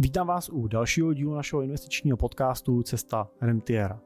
Vítám vás u dalšího dílu našeho investičního podcastu Cesta Rentiera.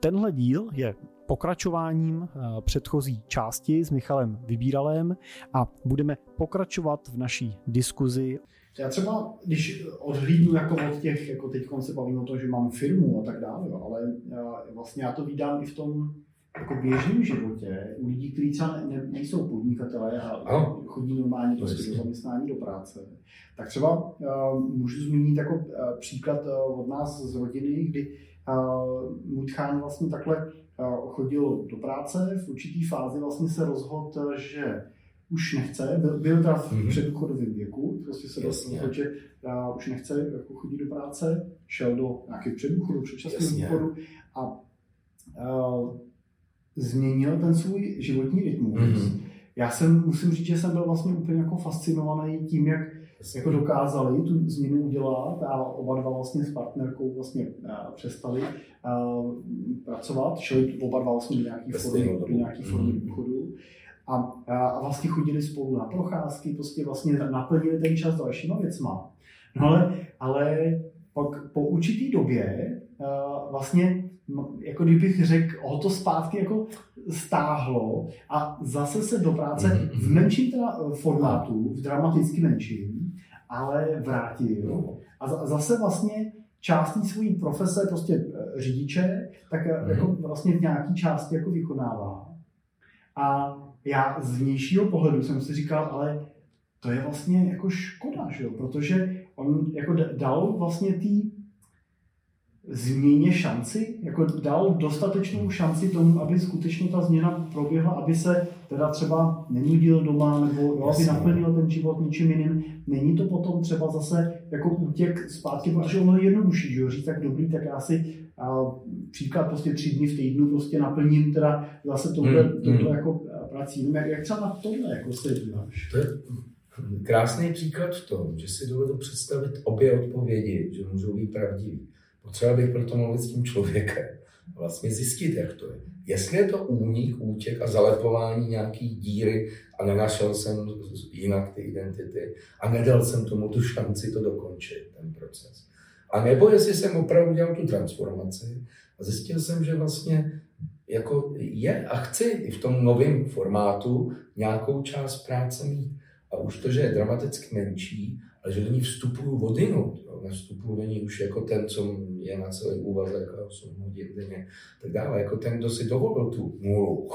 Tenhle díl je pokračováním eh, předchozí části s Michalem Vybíralem a budeme pokračovat v naší diskuzi. Já třeba, když odhlídnu jako od těch, jako teď se bavím o tom, že mám firmu a tak dále, ale eh, vlastně já to vydám i v tom jako běžném životě u lidí, kteří třeba ne, ne, nejsou podnikatelé a ano. chodí normálně do zaměstnání, do práce, tak třeba uh, můžu zmínit jako uh, příklad uh, od nás z rodiny, kdy uh, můj tchán vlastně takhle uh, chodil do práce, v určitý fázi vlastně se rozhodl, že už nechce, byl, byl teda v mm-hmm. předdůchodovém věku, prostě se rozhodl, že uh, už nechce jako chodit do práce, šel do nějakého předdůchodu, předčasného důchodu a uh, změnil ten svůj životní rytmus. Mm-hmm. Já jsem, musím říct, že jsem byl vlastně úplně jako fascinovaný tím, jak jako dokázali tu změnu udělat a oba dva vlastně s partnerkou vlastně uh, přestali uh, pracovat, šli oba dva vlastně do nějaké formy, do nějaký formy mm-hmm. důchodu a, a vlastně chodili spolu na procházky, prostě vlastně naplnili ten čas dalšíma věcma. No ale, ale pak po určitý době uh, vlastně jako kdybych řekl, o to zpátky jako stáhlo a zase se do práce mhm, v menším teda eh, formátu, v dramaticky menším, ale vrátil. A zase vlastně částí svojí profese, prostě eh, řidiče, tak mhm. jako vlastně v nějaký části jako vykonává. A já z vnějšího pohledu jsem si říkal, ale to je vlastně jako škoda, že jo? protože on jako dal vlastně tý změně šanci, jako dal dostatečnou šanci tomu, aby skutečně ta změna proběhla, aby se teda třeba nenudil doma, nebo jo, aby naplnil ten život něčím jiným. Není to potom třeba zase jako útěk zpátky, protože ono je jednodušší, že jo, říct tak dobrý, tak já si a, příklad prostě tři dny v týdnu prostě naplním teda zase tohle, hmm, tohle hmm. jako prací. No, jak, jak třeba na tohle jako se díváš? To je krásný příklad v tom, že si dovedu představit obě odpovědi, že můžou být pravdivé. Potřeba bych proto mluvit s tím člověkem. Vlastně zjistit, jak to je. Jestli je to únik, útěk a zalepování nějaký díry a nenašel jsem jinak ty identity a nedal jsem tomu tu šanci to dokončit, ten proces. A nebo jestli jsem opravdu dělal tu transformaci a zjistil jsem, že vlastně jako je a chci i v tom novém formátu nějakou část práce mít. A už to, že je dramaticky menší, ale že do ní vstupuju vodinu, Vstupuju do ní už jako ten, co je na celý úvazek a 8 hodin denně, tak dále, jako ten, kdo si dovolil tu nulu,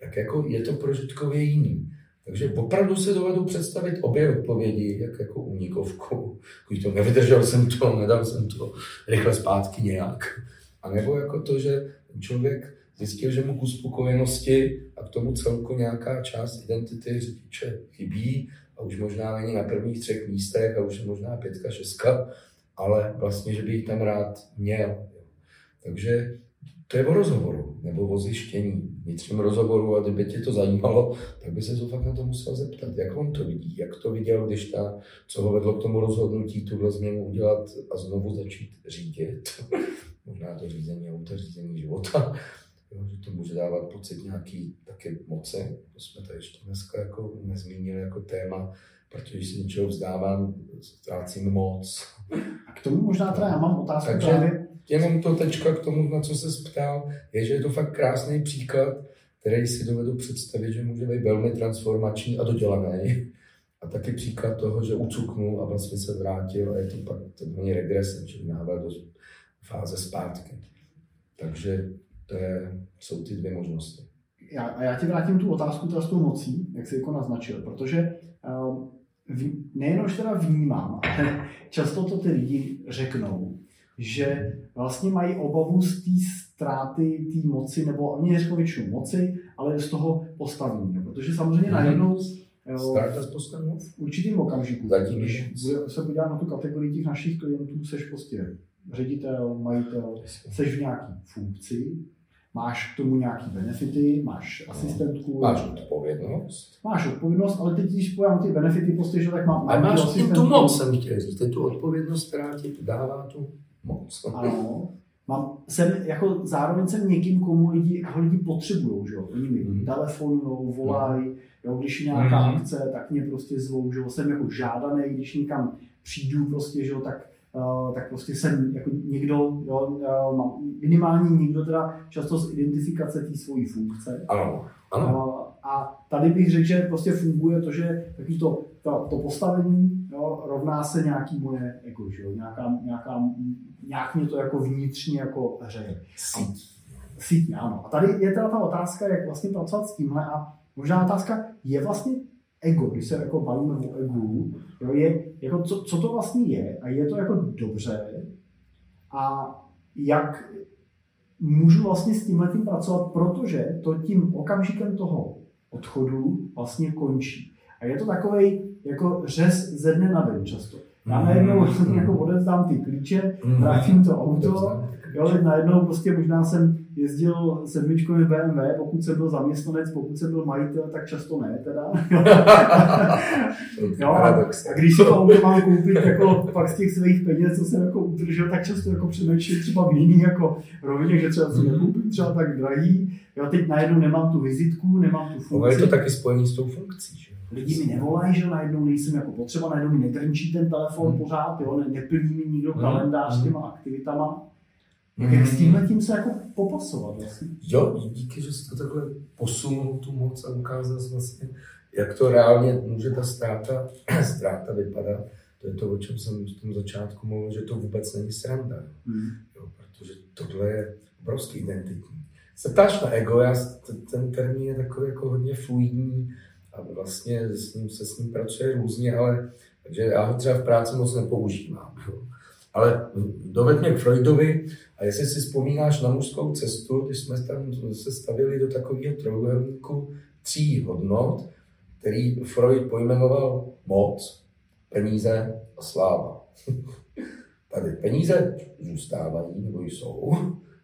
tak jako je to prožitkově jiný. Takže opravdu se dovedu představit obě odpovědi, jak jako unikovku. Když to nevydržel jsem to, nedal jsem to rychle zpátky nějak. A nebo jako to, že člověk zjistil, že mu k uspokojenosti a k tomu celku nějaká část identity řidiče chybí a už možná není na prvních třech místech a už je možná pětka, šestka, ale vlastně, že by ji tam rád měl. Takže to je o rozhovoru nebo o zjištění vnitřním rozhovoru a kdyby tě to zajímalo, tak by se to fakt na to musel zeptat, jak on to vidí, jak to viděl, když ta, co ho vedlo k tomu rozhodnutí tuhle změnu udělat a znovu začít řídit. Možná to řízení auta, řízení života jo, že to může dávat pocit nějaký taky moci. To jsme tady ještě dneska jako nezmínili jako téma, protože když se něčeho vzdávám, ztrácím moc. A k tomu možná teda já mám otázku Takže právě. jenom to tečka k tomu, na co se ptal, je, že je to fakt krásný příklad, který si dovedu představit, že může být velmi transformační a dodělaný. A taky příklad toho, že ucuknul a vlastně se vrátil a je to pak takzvaný regresem, čili návrat do fáze zpátky. Takže to je, jsou ty dvě možnosti. Já, a já ti vrátím tu otázku teda s tou mocí, jak jsi jako naznačil, protože uh, nejenom, že teda vnímám, ale často to ty lidi řeknou, že vlastně mají obavu z té ztráty té moci, nebo oni neřeknou většinu moci, ale z toho postavení. Protože samozřejmě mm-hmm. najednou Ztráta z postavení? V určitým okamžiku, Zatím když se podívá na tu kategorii těch našich klientů, seš prostě ředitel, majitel, seš v nějaký funkci, Máš k tomu nějaký benefity, máš asistentku. Máš odpovědnost. Máš odpovědnost, ale teď, když pojám ty benefity, prostě, že tak mám. Ale máš i tu moc, jsem chtěl říct, tu odpovědnost, která ti dává tu moc. Ano. Mám, jsem, jako zároveň jsem někým, komu lidi, koho lidi potřebují, že jo? Oni mi mm. telefonují, volají, Jo, když je nějaká mm-hmm. akce, tak mě prostě zvou, že jsem jako žádaný, když někam přijdu prostě, že jo, tak tak prostě jsem jako někdo, jo, minimální někdo teda často z identifikace té svojí funkce. Ano, ano. Uh, a tady bych řekl, že prostě funguje to, že taky to, to, to postavení jo, rovná se nějaký moje ego, že jo, nějaká, nějaká, nějak mě to jako vnitřně jako hřeje. Síť, ano. A tady je teda ta otázka, jak vlastně pracovat s tímhle a možná otázka, je vlastně ego, když se jako bavíme o egu, jo, je, jako co, co to vlastně je a je to jako dobře a jak můžu vlastně s tímhle tím pracovat, protože to tím okamžikem toho odchodu vlastně končí. A je to takový jako řez ze dne na den často. Já najednou mm. jako odevzdám ty klíče, vrátím to auto, jo, najednou prostě možná jsem jezdil sedmičkový BMW, pokud jsem byl zaměstnanec, pokud jsem byl majitel, tak často ne teda. jo, a, když si to auto mám koupit jako fakt z těch svých peněz, co jsem jako udržel, tak často jako přemýšlím třeba v jiný jako rovině, že třeba si nekoupím třeba tak drahý. Jo, teď najednou nemám tu vizitku, nemám tu funkci. Ale je to taky spojený s tou funkcí, že? Lidi mi nevolají, že najednou nejsem jako potřeba, najednou mi nedrnčí ten telefon hmm. pořád, jo, ne, neplní mi nikdo hmm. kalendář s těma aktivitama. Jak, jak s tímhle tím se jako popasovat vlastně? Jo, díky, že jsi to takhle posunul tu moc a ukázal vlastně, jak to reálně může ta ztráta, ztráta vypadat. To je to, o čem jsem v tom začátku mluvil, že to vůbec není sranda. Hmm. Jo, protože tohle je obrovský identitní. Se ptáš na ego, já, ten termín je takový jako hodně fluidní a vlastně s ním se s ním pracuje různě, ale takže já ho třeba v práci moc nepoužívám. Jo. Ale doved mě k Freudovi a jestli si vzpomínáš na mužskou cestu, když jsme tam se stavili do takového trojuhelníku tří hodnot, který Freud pojmenoval moc, peníze a sláva. Tady peníze zůstávají nebo jsou,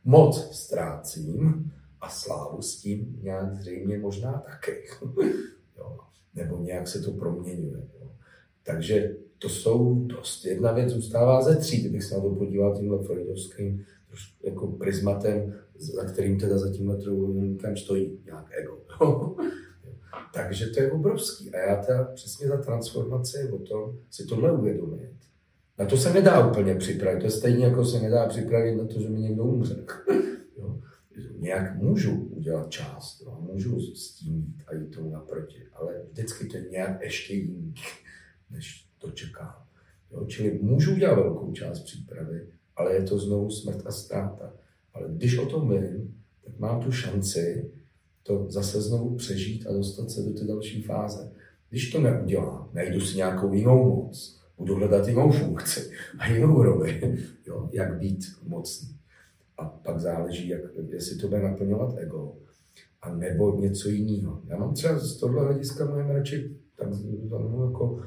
moc ztrácím a slávu s tím nějak zřejmě možná taky. jo. Nebo nějak se to proměňuje. Jo. Takže to jsou dost. Jedna věc zůstává ze tří, kdybych se na to podíval tímhle freudovským jako prismatem, za kterým teda za tímhle trojuhelníkem stojí nějak ego. Takže to je obrovský. A já teda přesně ta transformace je o tom si tohle uvědomit. Na to se nedá úplně připravit. To je stejně jako se nedá připravit na to, že mi někdo umře. Jo. Nějak můžu udělat část, jo. můžu s tím jít a jít tomu naproti, ale vždycky to je nějak ještě jiný, než to čekám. Jo. Čili můžu udělat velkou část přípravy, ale je to znovu smrt a ztráta. Ale když o tom vím, tak mám tu šanci to zase znovu přežít a dostat se do té další fáze. Když to neudělám, najdu si nějakou jinou moc, budu hledat jinou funkci a jinou roli, jo, jak být mocný. A pak záleží, jak, jestli to bude naplňovat ego, a nebo něco jiného. Já mám třeba z tohle hlediska mnohem radši tak, jako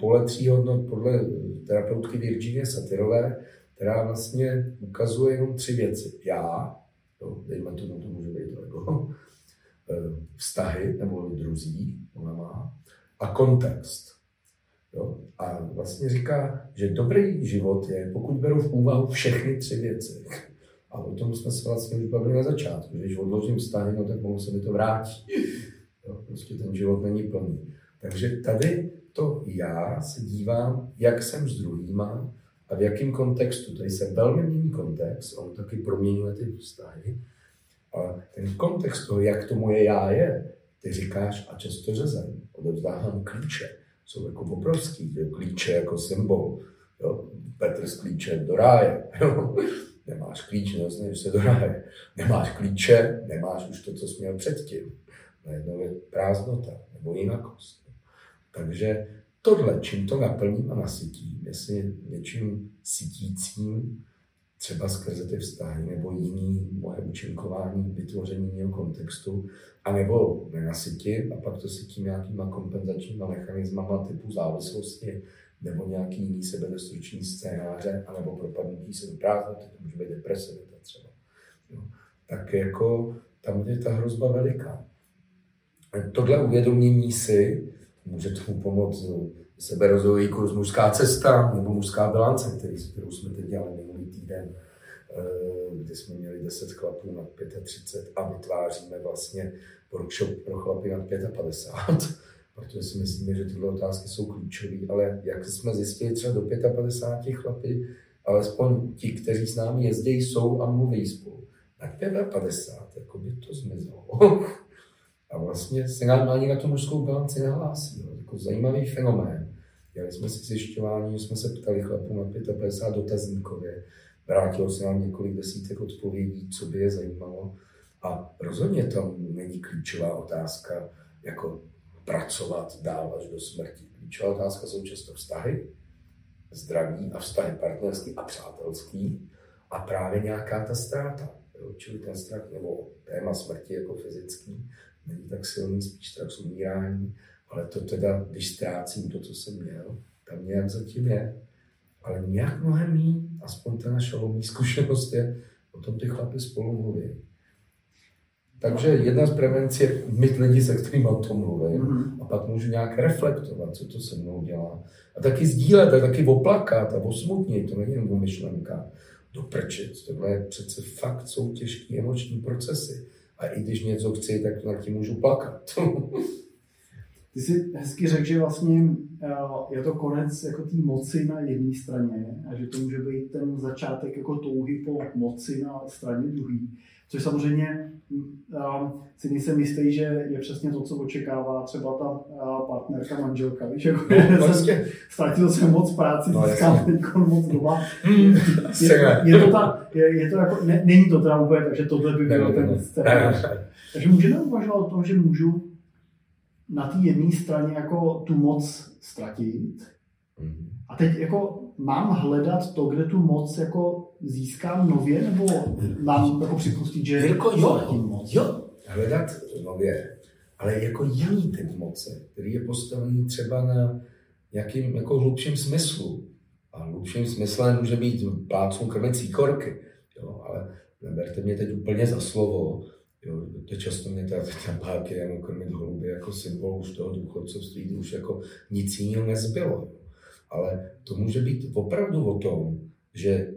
pole tří hodnot podle terapeutky Virginie Satirové, která vlastně ukazuje jenom tři věci. Já, jo, dejme tomu, to může být ego, eh, vztahy nebo druzí, ona má, a kontext. Jo? A vlastně říká, že dobrý život je, pokud beru v úvahu všechny tři věci. A o tom jsme se vlastně už bavili na začátku. Když odložím vztahy, no tak mohu se mi to vrátí. Jo? Prostě ten život není plný. Takže tady to já se dívám, jak jsem s druhýma a v jakém kontextu. Tady se velmi mění kontext, on taky proměňuje ty vztahy. A ten kontext toho, jak to moje já je, ty říkáš a často řezem, odevzdávám klíče jsou jako obrovský, jo, klíče jako symbol. Jo. Petr z klíče do ráje. Jo. Nemáš klíč, nedostaneš se do ráje. Nemáš klíče, nemáš už to, co jsi měl předtím. Najednou je prázdnota nebo jinakost. Takže tohle, čím to naplním a nasytím, jestli něčím sytícím, třeba skrze ty vztahy nebo jiný moje účinkování, vytvoření jiného kontextu, anebo nenasytím a pak to sytím nějakýma kompenzačníma mechanismama typu závislosti nebo nějaký jiný sebedestruční scénáře, anebo propadnutí se do prázdnoty, to může být depresivita třeba. Jo. Tak jako tam je ta hrozba veliká. Tohle uvědomění si může tomu pomoct seberozvojový kurz Mužská cesta nebo Mužská bilance, který, kterou jsme teď dělali minulý týden kdy jsme měli 10 chlapů nad 35 a vytváříme vlastně workshop pro chlapy nad 55, protože si myslíme, že tyhle otázky jsou klíčové, ale jak jsme zjistili třeba do 55 chlapy, alespoň ti, kteří s námi jezdí, jsou a mluví spolu. Na 55, jako by to zmizelo. a vlastně se nám ani na tu mužskou bilanci nehlásí. No. Jako zajímavý fenomén. Dělali jsme si zjišťování, jsme se ptali chlapů na 55 dotazníkově. Vrátilo se nám několik desítek odpovědí, co by je zajímalo. A rozhodně tam není klíčová otázka, jako pracovat dál až do smrti. Klíčová otázka jsou často vztahy, zdraví a vztahy partnerský a přátelský a právě nějaká ta ztráta. Jo? Čili ten strach nebo téma smrti jako fyzický není tak silný, spíš z umírání, ale to teda, když ztrácím to, co jsem měl, tam nějak zatím je. Ale nějak mnohem mý, aspoň ta naše lomí zkušenost je, o tom ty chlapy spolu mluví. Takže jedna z prevencí je mít lidi, se kterými o tom mluvím. Mm-hmm. A pak můžu nějak reflektovat, co to se mnou dělá. A taky sdílet, a taky oplakat a osmutnit, to není jenom myšlenka. Doprčit. Tohle je přece fakt jsou těžké emoční procesy. A i když něco chci, tak to nad tím můžu plakat. Ty jsi hezky řekl, že vlastně eh, je to konec jako té moci na jedné straně a že to může být ten začátek jako touhy po moci na straně druhé. Což samozřejmě um, si nejsem jistý, že je přesně to, co očekává třeba ta uh, partnerka, manželka. Víš, jako no, vlastně. ztratil jsem moc práci, no, získal teď moc doma. Hmm, je, je, to ta, je, je to jako, ne, není to teda úplně, takže tohle by byl ten scénář. Takže můžeme uvažovat o tom, že můžu na té jedné straně jako tu moc ztratit. Mm. A teď jako mám hledat to, kde tu moc jako získám nově, nebo mám jako připustit, že jako jo, moc? Jo, hledat nově, ale jako jiný typ moci, který je postavený třeba na nějakým jako hlubším smyslu. A hlubším smyslem může být plácům krmecí korky, jo, ale neberte mě teď úplně za slovo, Jo, to často mě ta, ta párky jenom krmit holuby jako symbol už toho důchodcovství, kdy už jako nic jiného nezbylo. Ale to může být opravdu o tom, že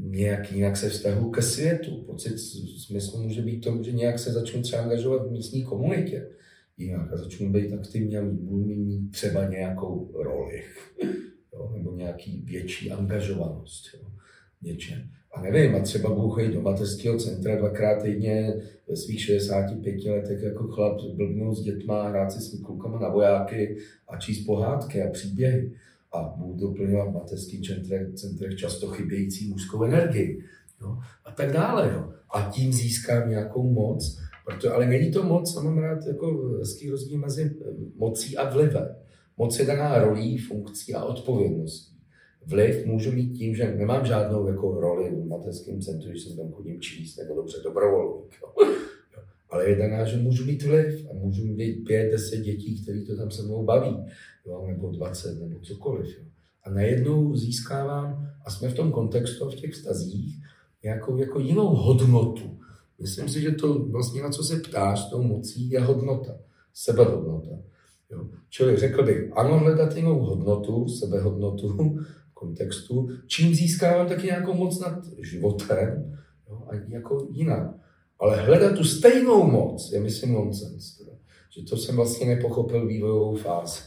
nějak jinak se vztahu ke světu. Pocit smyslu může být to, že nějak se začnu třeba angažovat v místní komunitě jinak a začnu být aktivní a budu mít třeba nějakou roli jo, nebo nějaký větší angažovanost jo, něčem. A nevím, a třeba budu chodit do mateřského centra dvakrát týdně ve svých 65 letech jako chlap blbnout s dětma, hrát si s klukama na vojáky a číst pohádky a příběhy. A budu doplňovat v mateřských centrech, centrech často chybějící mužskou energii. Jo? A tak dále. Jo? A tím získám nějakou moc. Proto, ale není to moc, a mám rád jako hezký rozdíl mezi mocí a vlivem. Moc je daná rolí, funkcí a odpovědností. Vliv můžu mít tím, že nemám žádnou jako roli v mateřském centru, když jsem tam chodím číst, nebo dobře dobrovolník. Jo. Ale je daná, že můžu mít vliv a můžu mít pět, deset dětí, který to tam se mnou baví, jo, nebo dvacet, nebo cokoliv. Jo. A najednou získávám, a jsme v tom kontextu, v těch vztazích, nějakou jako jinou hodnotu. Myslím si, že to vlastně, na co se ptáš, tou mocí, je hodnota, sebehodnota. Jo. Čili řekl bych, ano, hledat jinou hodnotu, sebehodnotu, kontextu, čím získávám taky nějakou moc nad životem jo, a jako jinak. Ale hledat tu stejnou moc je, myslím, nonsens. Že to jsem vlastně nepochopil vývojovou fázi.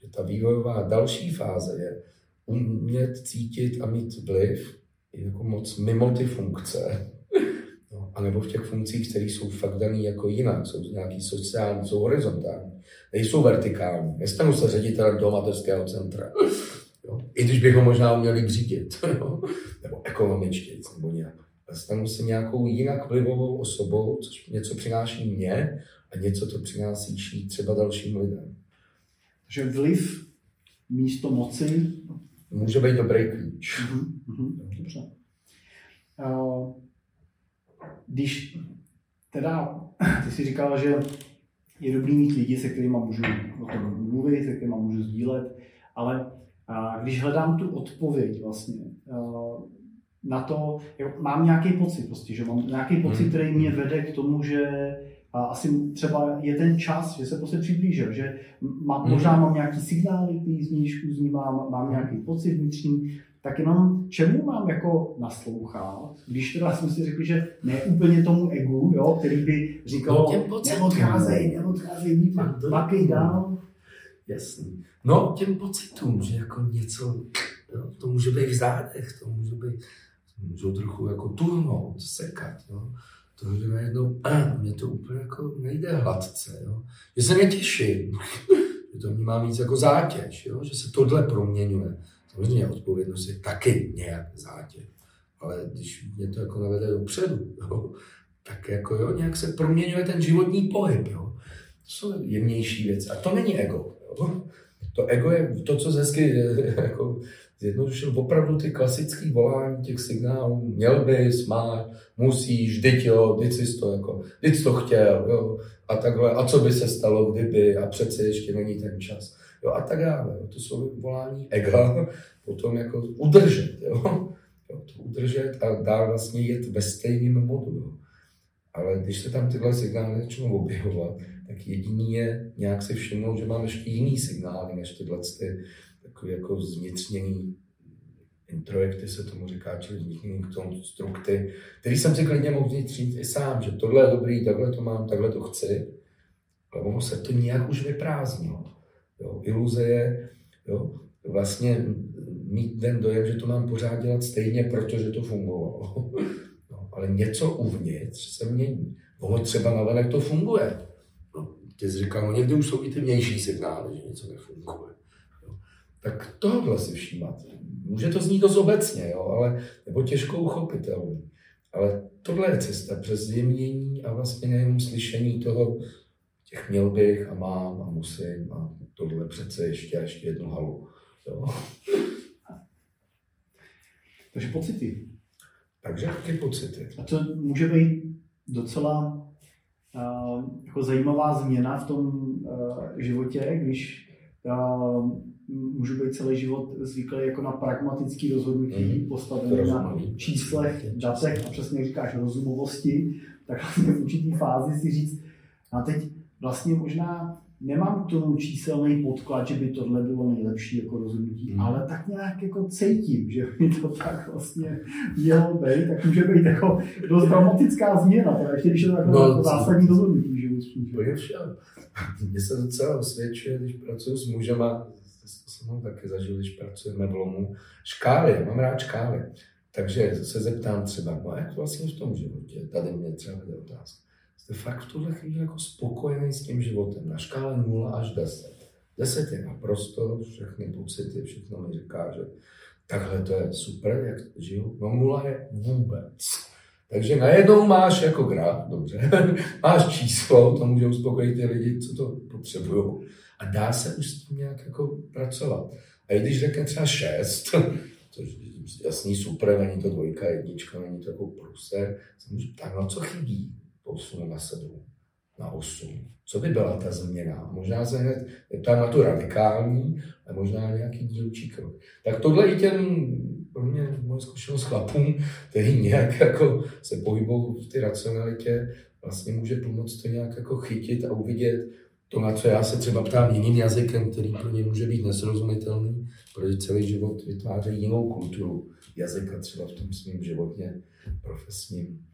Že ta vývojová další fáze je umět cítit a mít vliv jako moc mimo ty funkce. No, a nebo v těch funkcích, které jsou fakt dané jako jinak, jsou nějaký sociální, jsou horizontální, nejsou vertikální. Nestanu se ředitelem toho mateřského centra. Jo? I když bych ho možná uměl líp řídit, jo? nebo ekonomičtě, nebo nějak. Stanu se nějakou jinak vlivovou osobou, což něco přináší mně a něco to přináší třeba dalším lidem. Takže vliv místo moci může být dobrý klíč. Uh-huh, Dobře. Uh, když teda, ty jsi říkal, že je dobrý mít lidi, se kterými můžu o tom mluvit, se kterými můžu sdílet, ale a když hledám tu odpověď vlastně na to, mám nějaký pocit prostě, že mám nějaký pocit, hmm. který mě vede k tomu, že asi třeba je ten čas, že se prostě přiblížil, že má, hmm. možná mám nějaký signály, který z znímám, mám nějaký pocit vnitřní, tak jenom čemu mám jako naslouchat, když teda jsme si řekli, že ne úplně tomu egu, jo, který by říkal, No, neodcházej, neodcházej, No, makej dál. Jasný. No, těm pocitům, že jako něco, jo, to může být v zádech, to může být, můžou trochu jako tuhnout, sekat, jo. To, že najednou, mě to úplně jako nejde hladce, jo. Že se netěším, že to vnímám víc jako zátěž, jo, že se tohle proměňuje. Samozřejmě odpovědnost je taky nějak zátěž, ale když mě to jako navede dopředu, jo, tak jako jo, nějak se proměňuje ten životní pohyb, jo. To jsou jemnější věci. A to není ego. To ego je to, co hezky jako zjednodušil opravdu ty klasické volání těch signálů. Měl bys, máš, musíš, vždyť jo, vždyť jsi to jako, vždyť to chtěl, jo, a takhle, a co by se stalo, kdyby, a přece ještě není ten čas, jo, a tak dále. To jsou volání ega, potom jako udržet, jo. jo to udržet a dál vlastně jet ve stejném modu, jo. Ale když se tam tyhle signály začnou objevovat, tak jediný je nějak si všimnout, že mám ještě jiný signály, než tyhle ty takové jako zvnitřněný introjekty se tomu říká, čili zvnitřněný konstrukty, který jsem si klidně mohl vnitřnit i sám, že tohle je dobrý, takhle to mám, takhle to chci, ale ono se to nějak už vyprázdnilo. Jo, iluze je jo, vlastně mít ten dojem, že to mám pořád dělat stejně, protože to fungovalo. No, ale něco uvnitř se mění. Ono třeba navenek to funguje. Ty jsi říkal, no někdy už jsou i ty vnější signály, že něco nefunguje. Jo. Tak tohle si všímat. Může to znít dost obecně, jo, ale, nebo těžko uchopitelný. Ale tohle je cesta přes zjemnění a vlastně nejenom slyšení toho, těch měl bych a mám a musím a tohle přece ještě a ještě jednu halu. Jo. Takže pocity. Takže taky pocity. A to může být docela jako zajímavá změna v tom uh, životě, když můžu být celý život zvyklý jako na pragmatický rozhodnutí, Mhm. postavené To na číslech, datech a přesně jak říkáš rozumovosti, tak vlastně v určitý fázi si říct, a teď vlastně možná nemám k tomu číselný podklad, že by tohle bylo nejlepší jako rozhodnutí, Hmm. ale tak nějak jako cítím, že by to tak vlastně mělo být, tak může být jako dost dramatická změna, teda ještě když je to jako No, no, zásadní rozhodnutí všem. Mně se docela osvědčuje, když pracuji s mužema, to jsem ho taky zažil, když pracujeme v lomu. Škály, já mám rád škály. Takže se zeptám třeba, no jak vlastně v tom životě, tady mě třeba vede otázka. Jste fakt v tuhle chvíli jako spokojený s tím životem, na škále 0 až 10. 10 je naprosto, všechny pocity, všechno mi říká, že takhle to je super, jak žiju. No 0 je vůbec. Takže najednou máš jako graf, dobře, máš číslo, to může uspokojit ty lidi, co to potřebují. A dá se už s tím nějak jako pracovat. A i když řekne třeba 6, což je jasný super, není to dvojka, jednička, není to jako můžu ptát, no co chybí, posunu na 7, na 8. Co by byla ta změna? Možná se hned ptám na tu radikální, a možná nějaký dílčí krok. Tak tohle i těm, pro mě moje zkušenost chlapům, který nějak jako se pohybují v té racionalitě, vlastně může pomoct to nějak jako chytit a uvidět to, na co já se třeba ptám jiným jazykem, který pro ně může být nesrozumitelný, protože celý život vytváří jinou kulturu jazyka třeba v tom svém životně profesním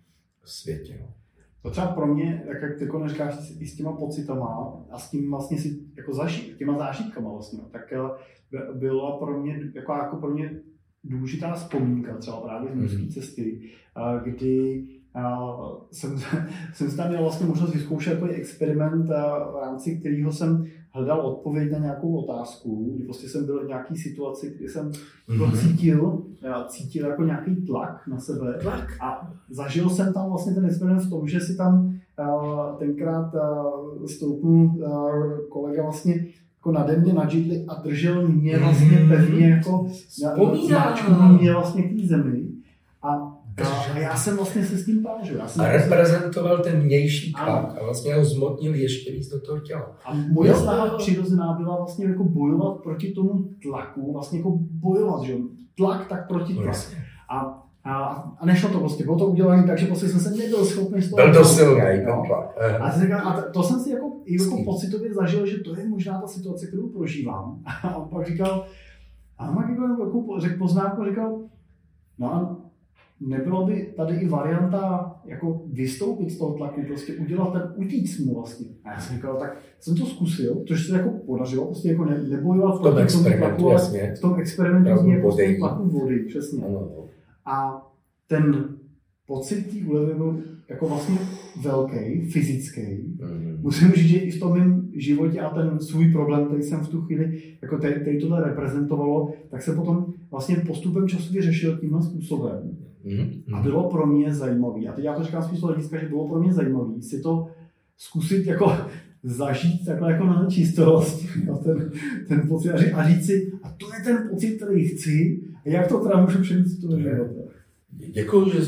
světě. No. To třeba pro mě, jak, jak ty jako říkáš, i s těma pocitama a s tím vlastně si jako zažít, těma zážitkama vlastně, tak eh, by- byla pro mě, jako, jako pro mě důležitá vzpomínka třeba právě z mořské Mhm. cesty, a kdy a, jsem, jsem tam měl vlastně možnost vyzkoušet takový experiment, v rámci kterého jsem hledal odpověď na nějakou otázku, kdy prostě jsem byl v nějaké situaci, kdy jsem Mhm. mm-hmm. cítil, já cítil jako nějaký tlak na sebe Tlak. a zažil jsem tam vlastně ten experiment v tom, že si tam uh, tenkrát uh, stoupnul uh, kolega vlastně jako nade mě na židli a držel mě vlastně Mhm. pevně jako zmáčknul mě vlastně k té zemi. A, já jsem vlastně se s tím pážil. Já jsem A reprezentoval ten vnější tlak a vlastně ho zmotnil ještě víc do toho těla. A moje snaha přirozená byla vlastně jako bojovat proti tomu tlaku, vlastně jako bojovat, že jo. Tlak tak proti tlaku. Vlastně. A, a, a nešlo to prostě, bylo to udělané tak, že prostě jsem se nebyl schopný z toho... Byl to silný No. A, jsem říkal, a to, to jsem si jako, jako pocitově zažil, že to je možná ta situace, kterou prožívám. A on pak říkal, A on jako, jako řekl poznámku, říkal, no a nebylo by tady i varianta jako vystoupit z toho tlaku, prostě udělat ten utíct mu vlastně. A já jsem říkal, tak jsem to zkusil, což se jako podařilo, prostě jako ne, nebojovat v tom experimentu, jasně. v tom experimentu z jako tlaku vody, přesně. Ano. A ten pocit té úlevy byl jako vlastně velký, fyzický. Mm-hmm. Musím říct, že i v tom mém životě a ten svůj problém, který jsem v tu chvíli, jako tady, tady tohle reprezentovalo, tak se potom vlastně postupem času vyřešil tímhle způsobem. Mm-hmm. A bylo pro mě zajímavý. A teď já to říkám spíš hlediska, že bylo pro mě zajímavý si to zkusit jako zažít takhle jako na čistost, ten, ten pocit a říct si, a to je ten pocit, který chci, a jak to teda můžu přenést do života. Děkuji, že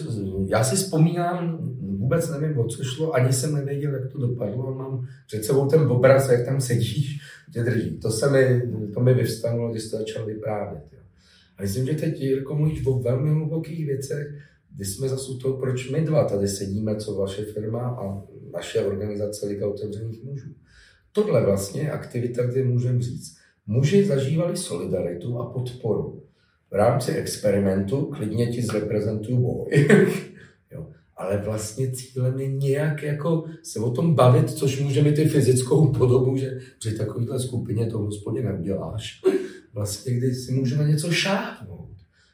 já si vzpomínám, vůbec nevím, o co šlo, ani jsem nevěděl, jak to dopadlo mám před sebou ten obraz, jak tam sedíš, tě drží. To se mi, to mi vyvstanulo, když to začal vyprávět. Jo. A myslím, že teď, Jirko, mluvíš o velmi hlubokých věcech, kdy jsme zase u toho, proč my dva tady sedíme, co vaše firma a naše organizace Liga otevřených mužů. Tohle vlastně je aktivita, kde můžeme říct, muži zažívali solidaritu a podporu v rámci experimentu klidně ti zreprezentuju boj. Ale vlastně cílem je nějak jako se o tom bavit, což může mít i fyzickou podobu, že při takovéhle skupině to hospodě neuděláš. Vlastně, kdy si můžeme něco šáhnout.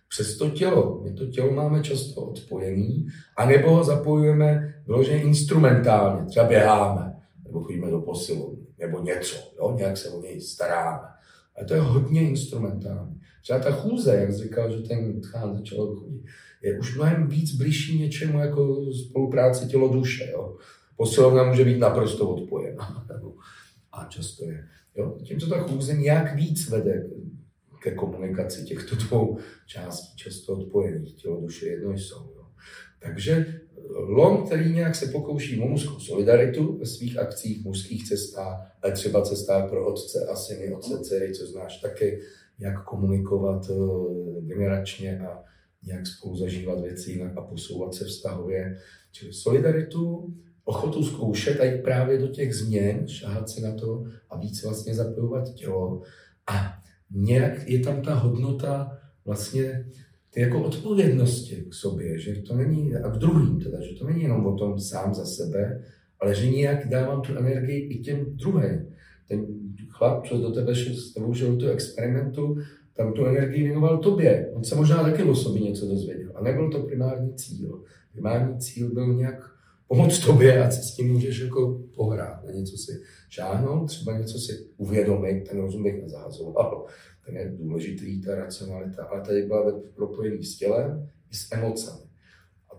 Přes to tělo. My to tělo máme často odpojený, anebo ho zapojujeme vyloženě instrumentálně. Třeba běháme, nebo chodíme do posilovny, nebo něco. Jo? Nějak se o něj staráme. A to je hodně instrumentální. Třeba ta chůze, jak říkal, že ten tchán začal chodit, je už mnohem víc blížší něčemu jako spolupráce tělo-duše. Jo. Posilovna může být naprosto odpojená. A často je. Jo. Tím, co ta chůze nějak víc vede ke komunikaci těchto dvou částí, často odpojených, tělo, duše jedno jsou. Takže LOM, který nějak se pokouší o mužskou solidaritu ve svých akcích, mužských cestách, ale třeba cestách pro otce a syny, otce, dcery, co znáš taky, jak komunikovat eh, generačně a nějak spolu zažívat věci jinak a posouvat se vztahově. Čili solidaritu, ochotu zkoušet a jít právě do těch změn, šáhat se na to a víc vlastně zapojovat tělo. A nějak je tam ta hodnota vlastně jako odpovědnosti k sobě, že to není, a k druhým teda, že to není jenom o tom sám za sebe, ale že nějak dávám tu energii i těm druhým. Ten chlap, co do tebe šel, s tebou šel do experimentu, tam tu energii věnoval tobě. On se možná taky o sobě něco dozvěděl. A nebyl to primární cíl. Primární cíl byl nějak pomoct tobě a s tím můžeš jako pohrát. Na něco si šáhnout, třeba něco si uvědomit, ten rozum bych nezahazoval. Ten je důležitý, ta racionalita, ale tady byla propojený s tělem i s emocemi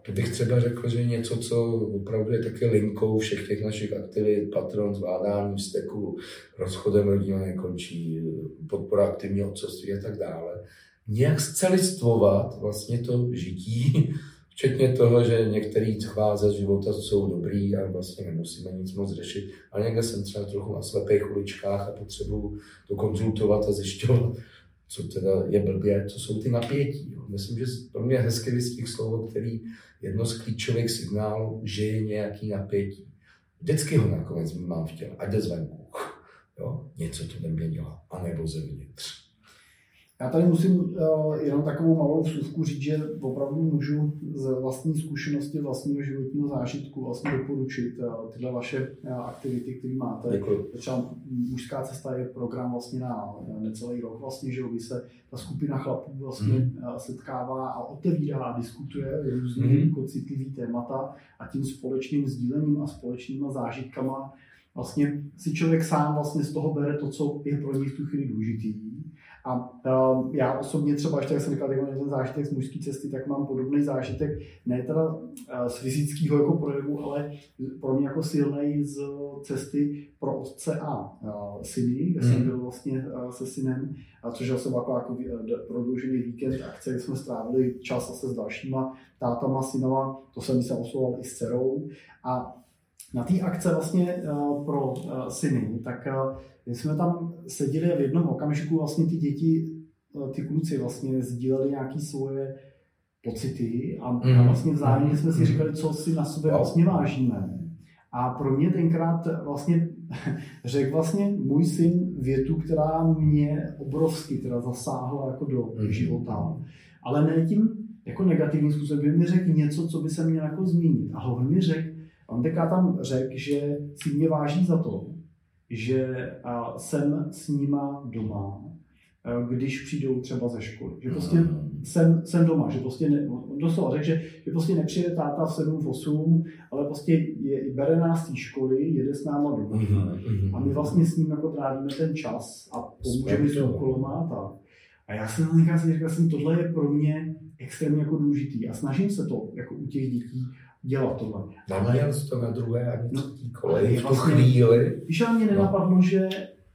to bych třeba řekl, že něco, co opravdu je taky linkou všech těch našich aktivit, patron, zvládání vzteku, rozchodem rodina nekončí, podpora aktivního otcovství a tak dále. Nějak zcelistvovat vlastně to žití, včetně toho, že některý chváze života jsou dobrý a vlastně nemusíme nic moc řešit, ale někde jsem třeba trochu na slepých uličkách a potřebuju to konzultovat a zjišťovat, co teda je blbě, co jsou ty napětí. Jo. Myslím, že pro mě hezky vystih slovo, který jedno z klíčových signálů, že je nějaký napětí. Vždycky ho nakonec mám v těle, ať jde zvenku. Jo? Něco to dělá, anebo zevnitř. Já tady musím uh, jenom takovou malou vsuvku říct, že opravdu můžu z vlastní zkušenosti, vlastního životního zážitku vlastně doporučit uh, tyhle vaše uh, aktivity, které máte. Děkuji. Třeba mužská cesta je program vlastně na necelý rok, vlastně, že by se ta skupina chlapů vlastně mm. setkává a otevírá a diskutuje různé mm. jako citlivý témata a tím společným sdílením a společnýma zážitkama vlastně si člověk sám vlastně z toho bere to, co je pro něj v tu chvíli důležitý a uh, já osobně třeba, ještě jak jsem říkal, ten zážitek z mužské cesty, tak mám podobný zážitek, ne teda uh, z fyzického jako projevu, ale pro mě jako silný z cesty pro otce a uh, syny, kde mm. jsem hmm. byl vlastně uh, se synem, a což jsem jako, jako prodloužený víkend akce, kde jsme strávili čas zase s dalšíma tátama, synova, to jsem se oslovoval i s dcerou. A na té akce vlastně uh, pro uh, syny, tak uh, my jsme tam seděli a v jednom okamžiku vlastně ty děti, eh, ty kluci vlastně sdíleli nějaké svoje pocity a, mm. vlastně vzájemně jsme si mhm. říkali, co si na sobě vlastně vážíme. A pro mě tenkrát vlastně řekl vlastně můj syn větu, která mě obrovsky teda zasáhla jako do Mhm. života, ale ne tím jako negativním způsobem, mi řekl něco, co by se měl jako zmínit. A on mi řekl, on teďka tam řekl, že si mě váží za to, že jsem s nima doma, a, když přijdou třeba ze školy. Že prostě jsem, jsem doma, že prostě ne, doslova řekl, že, že prostě nepřijde táta v 7, v 8, ale prostě je, bere nás z té školy, jede s náma domů. A my vlastně s ním jako trávíme ten čas a pomůžeme s úkolama a tak. A já jsem na říkal, jsem, tohle je pro mě extrémně jako důležitý a snažím se to jako u těch dětí dělat tohle. Naměl jsi to na druhé ani No, koleji v tu vlastně- chvíli. Víš, ale mě nenapadlo, že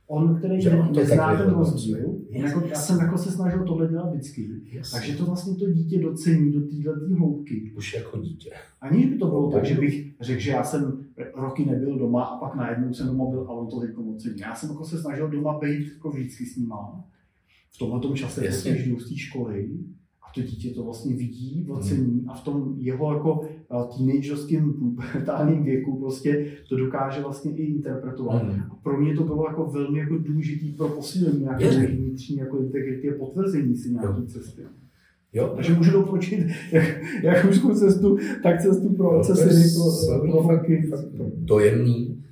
on, který Že ne, on nezná ten rozdíl, jako, já jsem jako se snažil tohle dělat vždycky. Jasně. Takže to vlastně to dítě docení do této hloubky. Už jako dítě. Aniž by to bylo No, tak, že bohu. bych řekl, že já jsem roky nebyl doma a pak najednou jsem doma byl a on to teď ocení. Já jsem jako se snažil doma být jako vždycky s nima. V tomhle čase, když jdu z té školy to dítě to vlastně vidí, ocení a v tom jeho jako eh, teenagerském pubertálním věku prostě to dokáže vlastně i interpretovat. Mm. A pro mě to bylo jako velmi jako důležitý pro posílení nějaké vnitřní jako integrity a potvrzení si nějaké cesty. Jo, Takže můžu doporučit jak, jak mužskou cestu, tak cestu pro No, otce, to je syny, pro, pro fakt dojemný.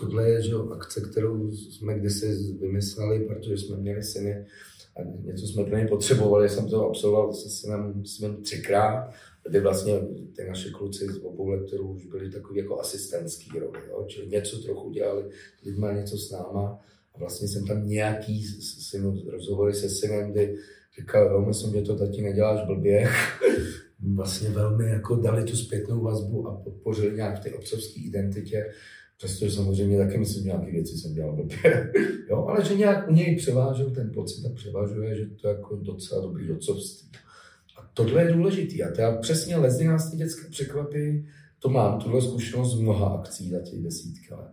Tohle je že jo, akce, kterou jsme kdysi vymysleli, protože jsme měli syny a něco jsme pro ně potřebovali. Jsem to absolvoval se synem svým třikrát, kdy vlastně ty naše kluci z obou lektorů už byli takový jako asistentský roli, jo? čili něco trochu dělali lidma, něco s náma. A vlastně jsem tam nějaký synu, rozhovory se synem, kdy říkal, jo, myslím, že to tati neděláš blbě. vlastně velmi jako dali tu zpětnou vazbu a podpořili nějak v té otcovské identitě, přestože samozřejmě taky myslím, že nějaké věci jsem dělal blbě, jo, ale že nějak u něj převážil ten pocit a převažuje, že to je jako docela dobrý otcovství. A tohle je důležitý a já přesně lezdy nás ty dětské překvapí, to mám, tuhle zkušenost z mnoha akcí za těch desítky let,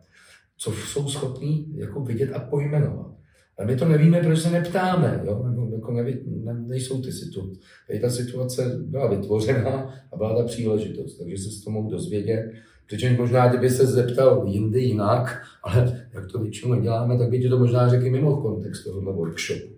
co jsou schopní jako vidět a pojmenovat. Ale my to nevíme, protože se neptáme, jo? Nebo jako neví, ne, nejsou ty situace. Ta situace byla vytvořena a byla ta příležitost, takže se z toho mohu dozvědět. Přičemž možná, kdyby se zeptal jindy jinak, ale jak to většinou neděláme, tak by ti to možná řekl mimo kontext tohohle workshopu.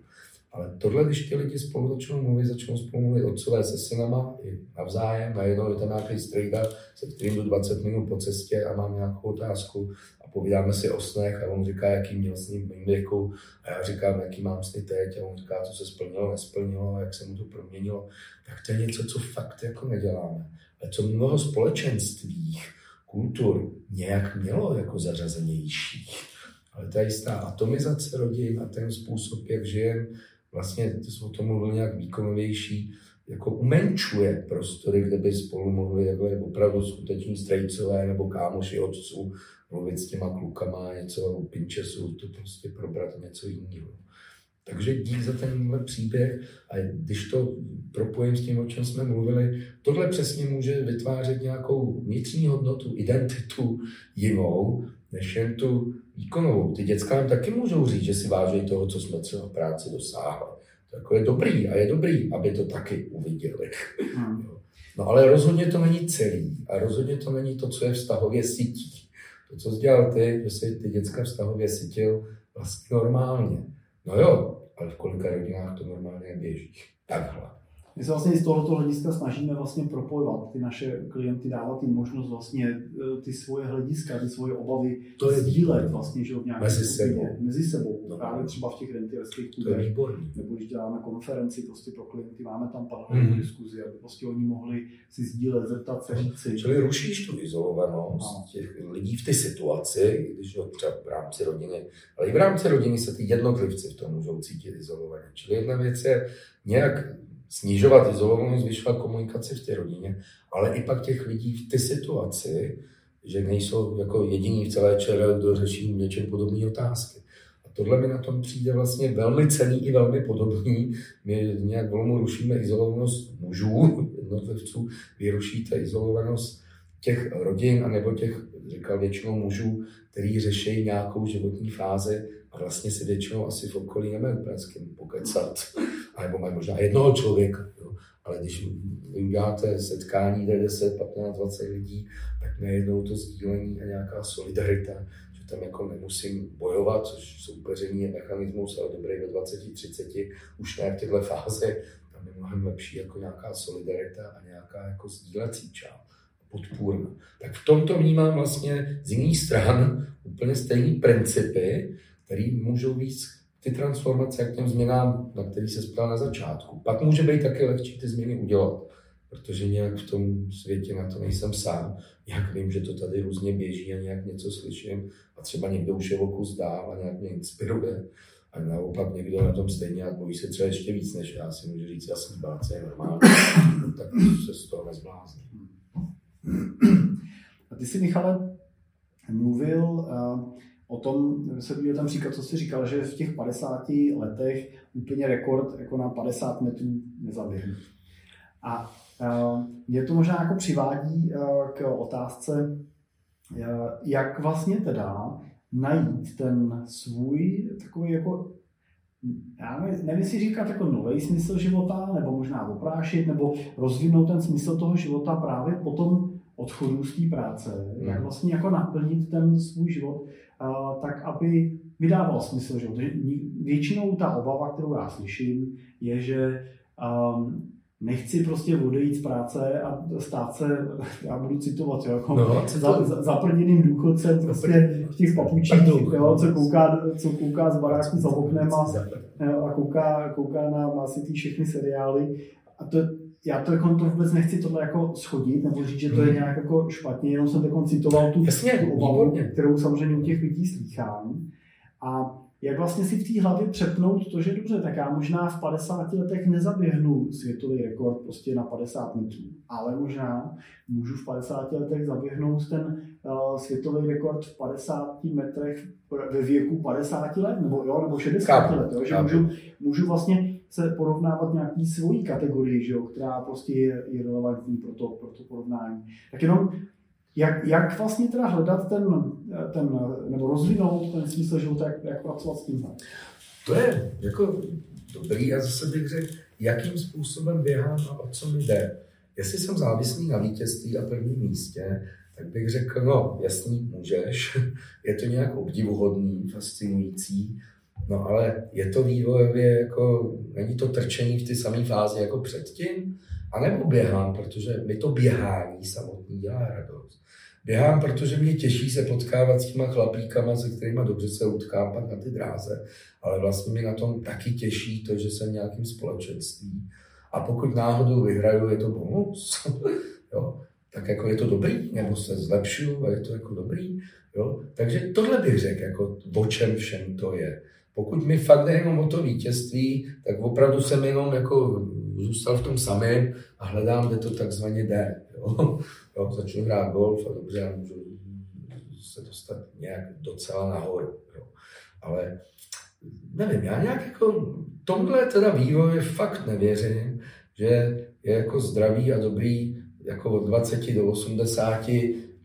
Ale tohle, když ti lidi spolu začnou mluvit, začnou spolu mluvit otcové se synama, i navzájem, najednou je tam nějaký strejda, se kterým jdu 20 minut po cestě a mám nějakou otázku a povídáme si o snech a on říká, jaký měl v mém věku a já říkám, jaký mám sny teď a on říká, co se splnilo, nesplnilo, jak se mu to proměnilo. Tak to je něco, co fakt jako neděláme. Ale co mnoho společenství, kultur nějak mělo jako zařazenější. Ale ta jistá atomizace rodin a ten způsob, jak žijeme, vlastně, ty jsi o tom mluvil nějak výkonovější, jako umenčuje prostory, kde by spolu mohli jako opravdu skuteční strejcové nebo kámoši otců mluvit s těma klukama, něco u pinčesu, to prostě probrat něco jiného. Takže dík za tenhle příběh a když to propojím s tím, o čem jsme mluvili, tohle přesně může vytvářet nějakou vnitřní hodnotu, identitu jinou, než jen tu výkonovou. Ty děcka nám taky můžou říct, že si váží toho, co jsme třeba v práci dosáhli. To jako je dobrý a je dobrý, aby to taky uviděli. Hmm. No ale rozhodně to není celý a rozhodně to není to, co je vztahově sítí. To, co jsi dělal ty, že jsi ty děcka vztahově sytil vlastně normálně. No jo, ale v kolika rodinách to normálně běží. Takhle. My se vlastně z tohoto hlediska snažíme vlastně propojovat ty naše klienty, dávat jim možnost vlastně eh, ty svoje hlediska, ty svoje obavy To je sdílet vlastně, že v nějaké Mezi sebou. Mezi sebou. No. Právě třeba v těch rentierských klubech. nebo když děláme konferenci prostě pro klienty, máme tam panelovou Mhm. diskuzi, aby prostě oni mohli si sdílet, zeptat se, říci. Čili rušíš tu izolovanost Ano. těch lidí v té situaci, když jo, třeba v rámci rodiny, ale i v rámci rodiny se ty jednotlivci v tom můžou cítit izolovaně. Čili jedna věc je nějak snižovat izolovanost, zvyšovat komunikaci v té rodině, ale i pak těch lidí v té situaci, že nejsou jako jediní v celé čele, kdo řeší něčem podobné otázky. A tohle mi na tom přijde vlastně velmi cený i velmi podobný. My nějak volmu rušíme izolovanost mužů, jednotlivců, vy rušíte izolovanost těch rodin, anebo těch, říkal většinou mužů, který řeší nějakou životní fázi a vlastně si většinou asi v okolí nemají úplně s kým pokecat. Nebo mají možná jednoho člověka. Jo. Ale když uděláte setkání, kde je 10, 15, 20 lidí, tak najednou to sdílení a nějaká solidarita, že tam jako nemusím bojovat, což soupeření je mechanismus, ale dobrý ve 20-30, už ne v této fázi, tam je mnohem lepší jako nějaká solidarita a nějaká jako sdílecí část podpůrná. Tak v tomto vnímám vlastně z jiných stran úplně stejné principy, které můžou víc ty transformace k těm změnám, na který se ptal na začátku. Pak může být také lehčí ty změny udělat, protože nějak v tom světě na to nejsem sám. Nějak vím, že to tady různě běží a nějak něco slyším a třeba někdo už je o kus dál a nějak mě inspiruje. A naopak někdo na tom stejně a bojí se třeba ještě víc než já si může říct, jasný, báce je normální, no, tak se z toho nezblázní. A ty jsi, Michale, mluvil uh, o tom, se byl tam příklad, co jsi říkal, že v těch 50 letech úplně rekord jako na 50 metrů nezaběhnu. A uh, mě to možná jako přivádí uh, k otázce, uh, jak vlastně teda najít ten svůj takový jako já nevím, si říkat jako nový smysl života, nebo možná oprášit, nebo rozvinout ten smysl toho života právě po tom odchodu z té práce, mm. jak vlastně jako naplnit ten svůj život, tak aby mi dával smysl život. Většinou ta obava, kterou já slyším, je, že um, nechci prostě odejít z práce a stát se, já budu citovat, jo, jako no, za, za, zaprděným důchodcem prostě v těch papučích, jo, co kouká, co kouká z baráku za oknem a, a kouká, kouká na, si ty všechny seriály. A to, já to, jako, to vůbec nechci tohle jako schodit, nebo říct, že to je hmm. nějak jako špatně, jenom jsem jako citoval tu, Jasně, tu obavu, kterou samozřejmě u těch lidí slýchám. A jak vlastně si v té hlavě přepnout to, že dobře, tak já možná v 50 letech nezaběhnu světový rekord prostě na 50 metrů, ale možná můžu v 50 letech zaběhnout ten uh, světový rekord v 50 metrech ve věku 50 let, nebo, jo, nebo 60 Chápu. let, jo, že můžu, můžu vlastně se porovnávat nějaký svojí kategorii, že jo, která prostě je, je relevantní pro to, pro to porovnání. Tak jenom jak, jak vlastně teda hledat ten, ten, nebo rozvinout ten smysl života, jak, jak pracovat s tímhle? To je jako dobrý a zase bych řekl, jakým způsobem běhám a o co mi jde. Jestli jsem závislý na vítězství a prvním místě, tak bych řekl, no jasný, můžeš, je to nějak obdivuhodný, fascinující, no ale je to vývojově jako, není to trčení v ty samé fázi jako předtím, a nebo běhám, protože mi to běhání samotný dělá radost. Běhám, protože mě těší se potkávat s těma chlapíkama, se kterými dobře se utkám pak na ty dráze, ale vlastně mi na tom taky těší to, že jsem nějakým společenství. A pokud náhodou vyhraju, je to bonus. jo? Tak jako je to dobrý, nebo se zlepšuju a je to jako dobrý. Jo? Takže tohle bych řekl, jako o čem všem to je. Pokud mi fakt jde jenom o to vítězství, tak opravdu jsem jenom jako zůstal v tom samém a hledám, kde to takzvaně jde. Jo? Jo, začnu hrát golf a dobře, já můžu se dostat nějak docela nahoru. Jo. Ale nevím, já nějak jako tomhle teda vývoje fakt nevěřím, že je jako zdravý a dobrý jako od 20 do 80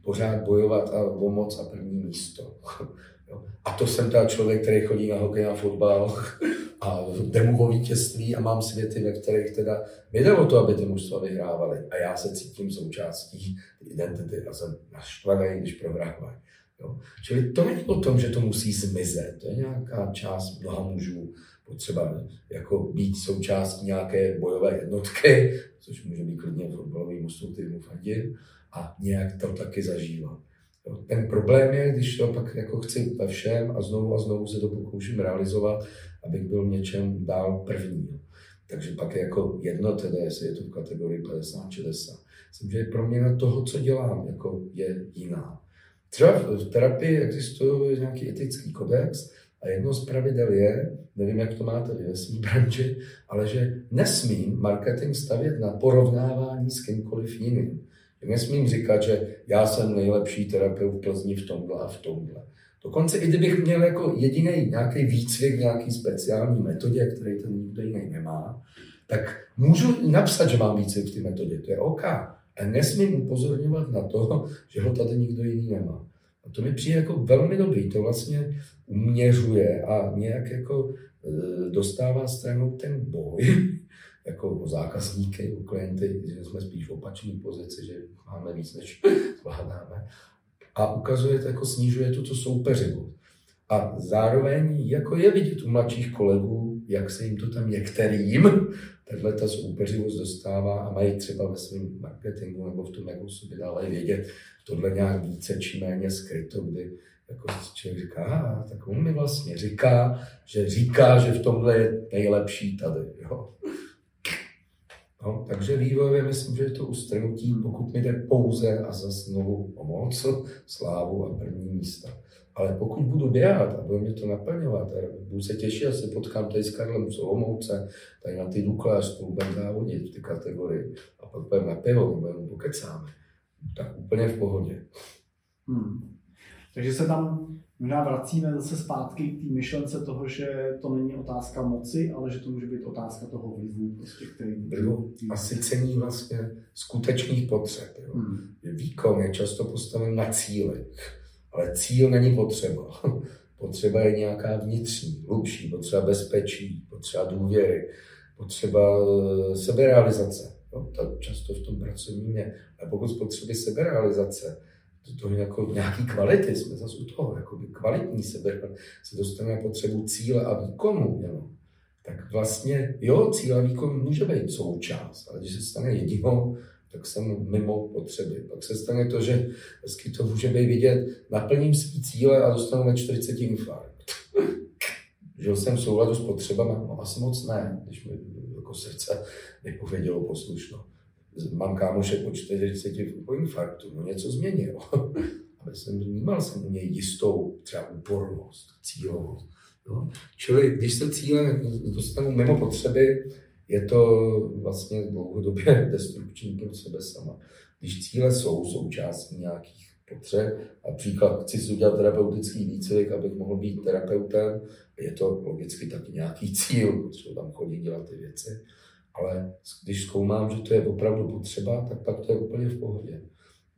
pořád bojovat a o moc a první místo. A to jsem teda člověk, který chodí na hokej a fotbal a jde vítězství a mám světy, ve kterých teda jde o to, aby ty mužstva vyhrávaly. A já se cítím součástí identity a jsem naštvaný, když prohrávají. Jo. Čili to není o tom, že to musí zmizet. To je nějaká část mnoha mužů potřeba jako být součástí nějaké bojové jednotky, což může být klidně fotbalový mužstvo, který mu fandí, a nějak to taky zažívat. Ten problém je, když to pak jako chci ve všem a znovu a znovu se to pokouším realizovat, abych byl v něčem dál první. Takže pak je jako jedno teda, jestli je to v kategorii 50-60. Myslím, že pro mě na toho, co dělám, jako je jiná. Třeba v terapii existuje nějaký etický kodex a jedno z pravidel je, nevím, jak to máte vy ve své branži, ale že nesmím marketing stavět na porovnávání s kýmkoliv jiným. Nesmím říkat, že já jsem nejlepší terapeut v Plzni v tomhle a v tomhle. Dokonce i kdybych měl jako jediný nějaký výcvik, nějaký speciální metodě, který ten nikdo jiný nemá, tak můžu napsat, že mám výcvik v té metodě, to je OK. A nesmím upozorňovat na to, že ho tady nikdo jiný nemá. A to mi přijde jako velmi dobrý, to vlastně uměřuje a nějak jako e, dostává stranou ten boj, jako o zákazníky, o klienty, že jsme spíš v opačné pozici, že máme víc, než zvládáme. a ukazuje to, jako snižuje to, to soupeřivost. A zároveň jako je vidět u mladších kolegů, jak se jim to tam některým takhle ta soupeřivost dostává a mají třeba ve svém marketingu nebo v tom, jak o sobě dále vědět, tohle nějak více či méně skryto, kdy jako člověk říká, tak on mi vlastně říká, že říká, že v tomhle je nejlepší tady. Jo. No, takže vývojově myslím, že je to ustrnutí, pokud mi jde pouze a za znovu o moc, slávu a první místa. Ale pokud budu běhat a bude mě to naplňovat, a budu se těšit, že se potkám tady s Karlem z Olomouce, tady na ty Dukle spolu budeme závodit v té kategorii a pak budeme na pivo, jenom pokecáme, tak úplně v pohodě. Hmm. Takže se tam možná vracíme zase zpátky k té myšlence toho, že to není otázka moci, ale že to může být otázka toho vlivu, prostě, který... Vlivu a cení vlastně skutečných potřeb. Jo. Hmm. Výkon je často postaven na cílech ale cíl není potřeba. Potřeba je nějaká vnitřní, hlubší, potřeba bezpečí, potřeba důvěry, potřeba eh, seberealizace. Jo, to často v tom pracovním je. A pokud z potřeby seberealizace, to, to jako nějaký kvality, jsme zase u toho, jako kvalitní sebe, se dostaneme potřebu cíle a výkonu, jo, tak vlastně, jo, cíl a výkon může být součást, ale když se stane jedinou, tak jsem mimo potřeby. Pak se stane to, že hezky to může být vidět, naplním svý cíle a dostanu ve 40 infarkt. Žil jsem v souladu s potřebami? No asi moc ne, když mi jako srdce nepovědělo poslušno. Mám kámoše po 40 po infarktu, no něco změnilo. Ale jsem vnímal jsem u něj jistou třeba úpornost, cílovost. Jo? Čili když se cíle dostanu mimo potřeby, je to vlastně dlouhodobě destrukční pro sebe sama. Když cíle jsou součástí nějakých potřeb, a příklad, chci si udělat terapeutický výcvik, abych mohl být terapeutem, je to logicky taky nějaký cíl, potřebuji tam chodit dělat ty věci, ale když zkoumám, že to je opravdu potřeba, tak pak to je úplně v pohodě.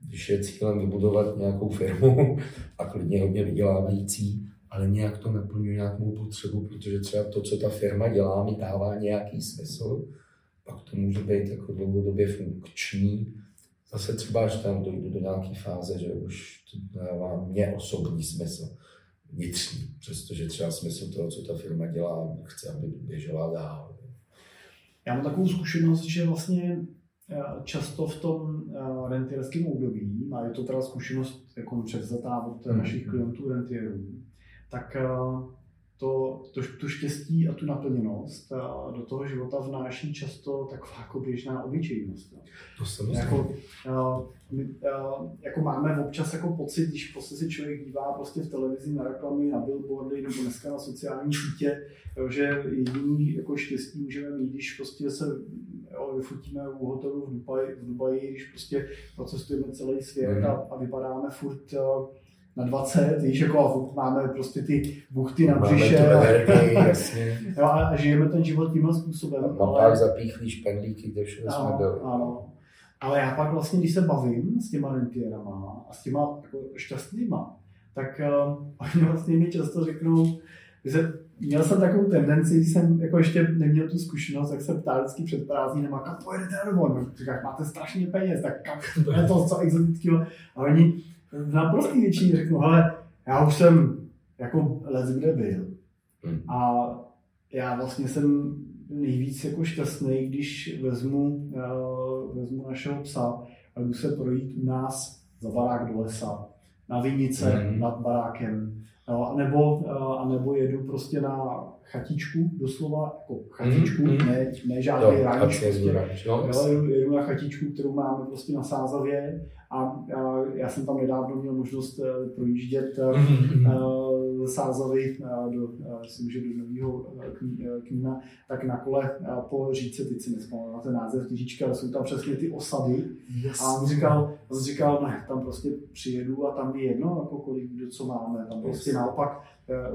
Když je cílem vybudovat nějakou firmu a klidně hodně vydělávající, ale nějak to neplňuje nějakou potřebu, protože třeba to, co ta firma dělá, mi dává nějaký smysl, pak to může být jako dlouhodobě funkční. Zase třeba, až tam dojdu do nějaké fáze, že už to dává mě osobní smysl vnitřní, přestože třeba smysl toho, co ta firma dělá, chce, aby běžela dál. Já mám takovou zkušenost, že vlastně eh, často v tom eh, rentierském období, a je to teda zkušenost jako převzatá od mm. našich klientů rentierů, tak eh, to, to, to štěstí a tu naplněnost a do toho života vnáší často taková jako běžná obyčejnost. To samozřejmě. Jako, uh, my, uh, jako máme občas jako pocit, když prostě si člověk dívá prostě v televizi na reklamy, na billboardy nebo dneska na sociální sítě, že jediný jako štěstí můžeme mít, když prostě se jo, vyfotíme u hotelu v Dubaji, v Dubaji když prostě procestujeme celý svět mm. a, a vypadáme furt uh, na 20, víš, jako a máme prostě ty buchty na břiše. jasně. jo, a žijeme ten život tímhle způsobem. Mám ale... pak zapíchlý špendlíky, kde všude jsme byli. Ano. Ale já pak vlastně, když se bavím s těma rentierama a s těma jako šťastnýma, tak uh, oni vlastně mi často řeknou, že měl jsem takovou tendenci, když jsem jako ještě neměl tu zkušenost, tak jsem ptal vždycky před prázdninem, a kam pojedete domů? Říkám, máte strašně peněz, tak kam, to je to co exotického. A oni, v naprostý většině řeknu, hele, já už jsem jako let kde byl. Hmm. A já vlastně jsem nejvíc jako šťastný, když vezmu, uh, vezmu našeho psa a jdu se projít u nás za barák do lesa, na vinice mm. nad barákem, no, nebo, uh, a nebo jedu prostě na chatičku, doslova jako chatičku, mm. ne, ne žádný rádič, prostě, jo, jedu, jedu na chatičku, kterou máme prostě na Sázavě a já jsem tam nedávno měl možnost eh, projíždět mm-hmm. Sázavy do, myslím, že do nového knína, tak na kole po říce, teď si nespomínám na ten název ale jsou tam přesně ty osady. Yes. A on říkal, on říkal, ne, tam prostě přijedu a tam je jedno, jako kolik kdo co máme. Tam prostě yes. naopak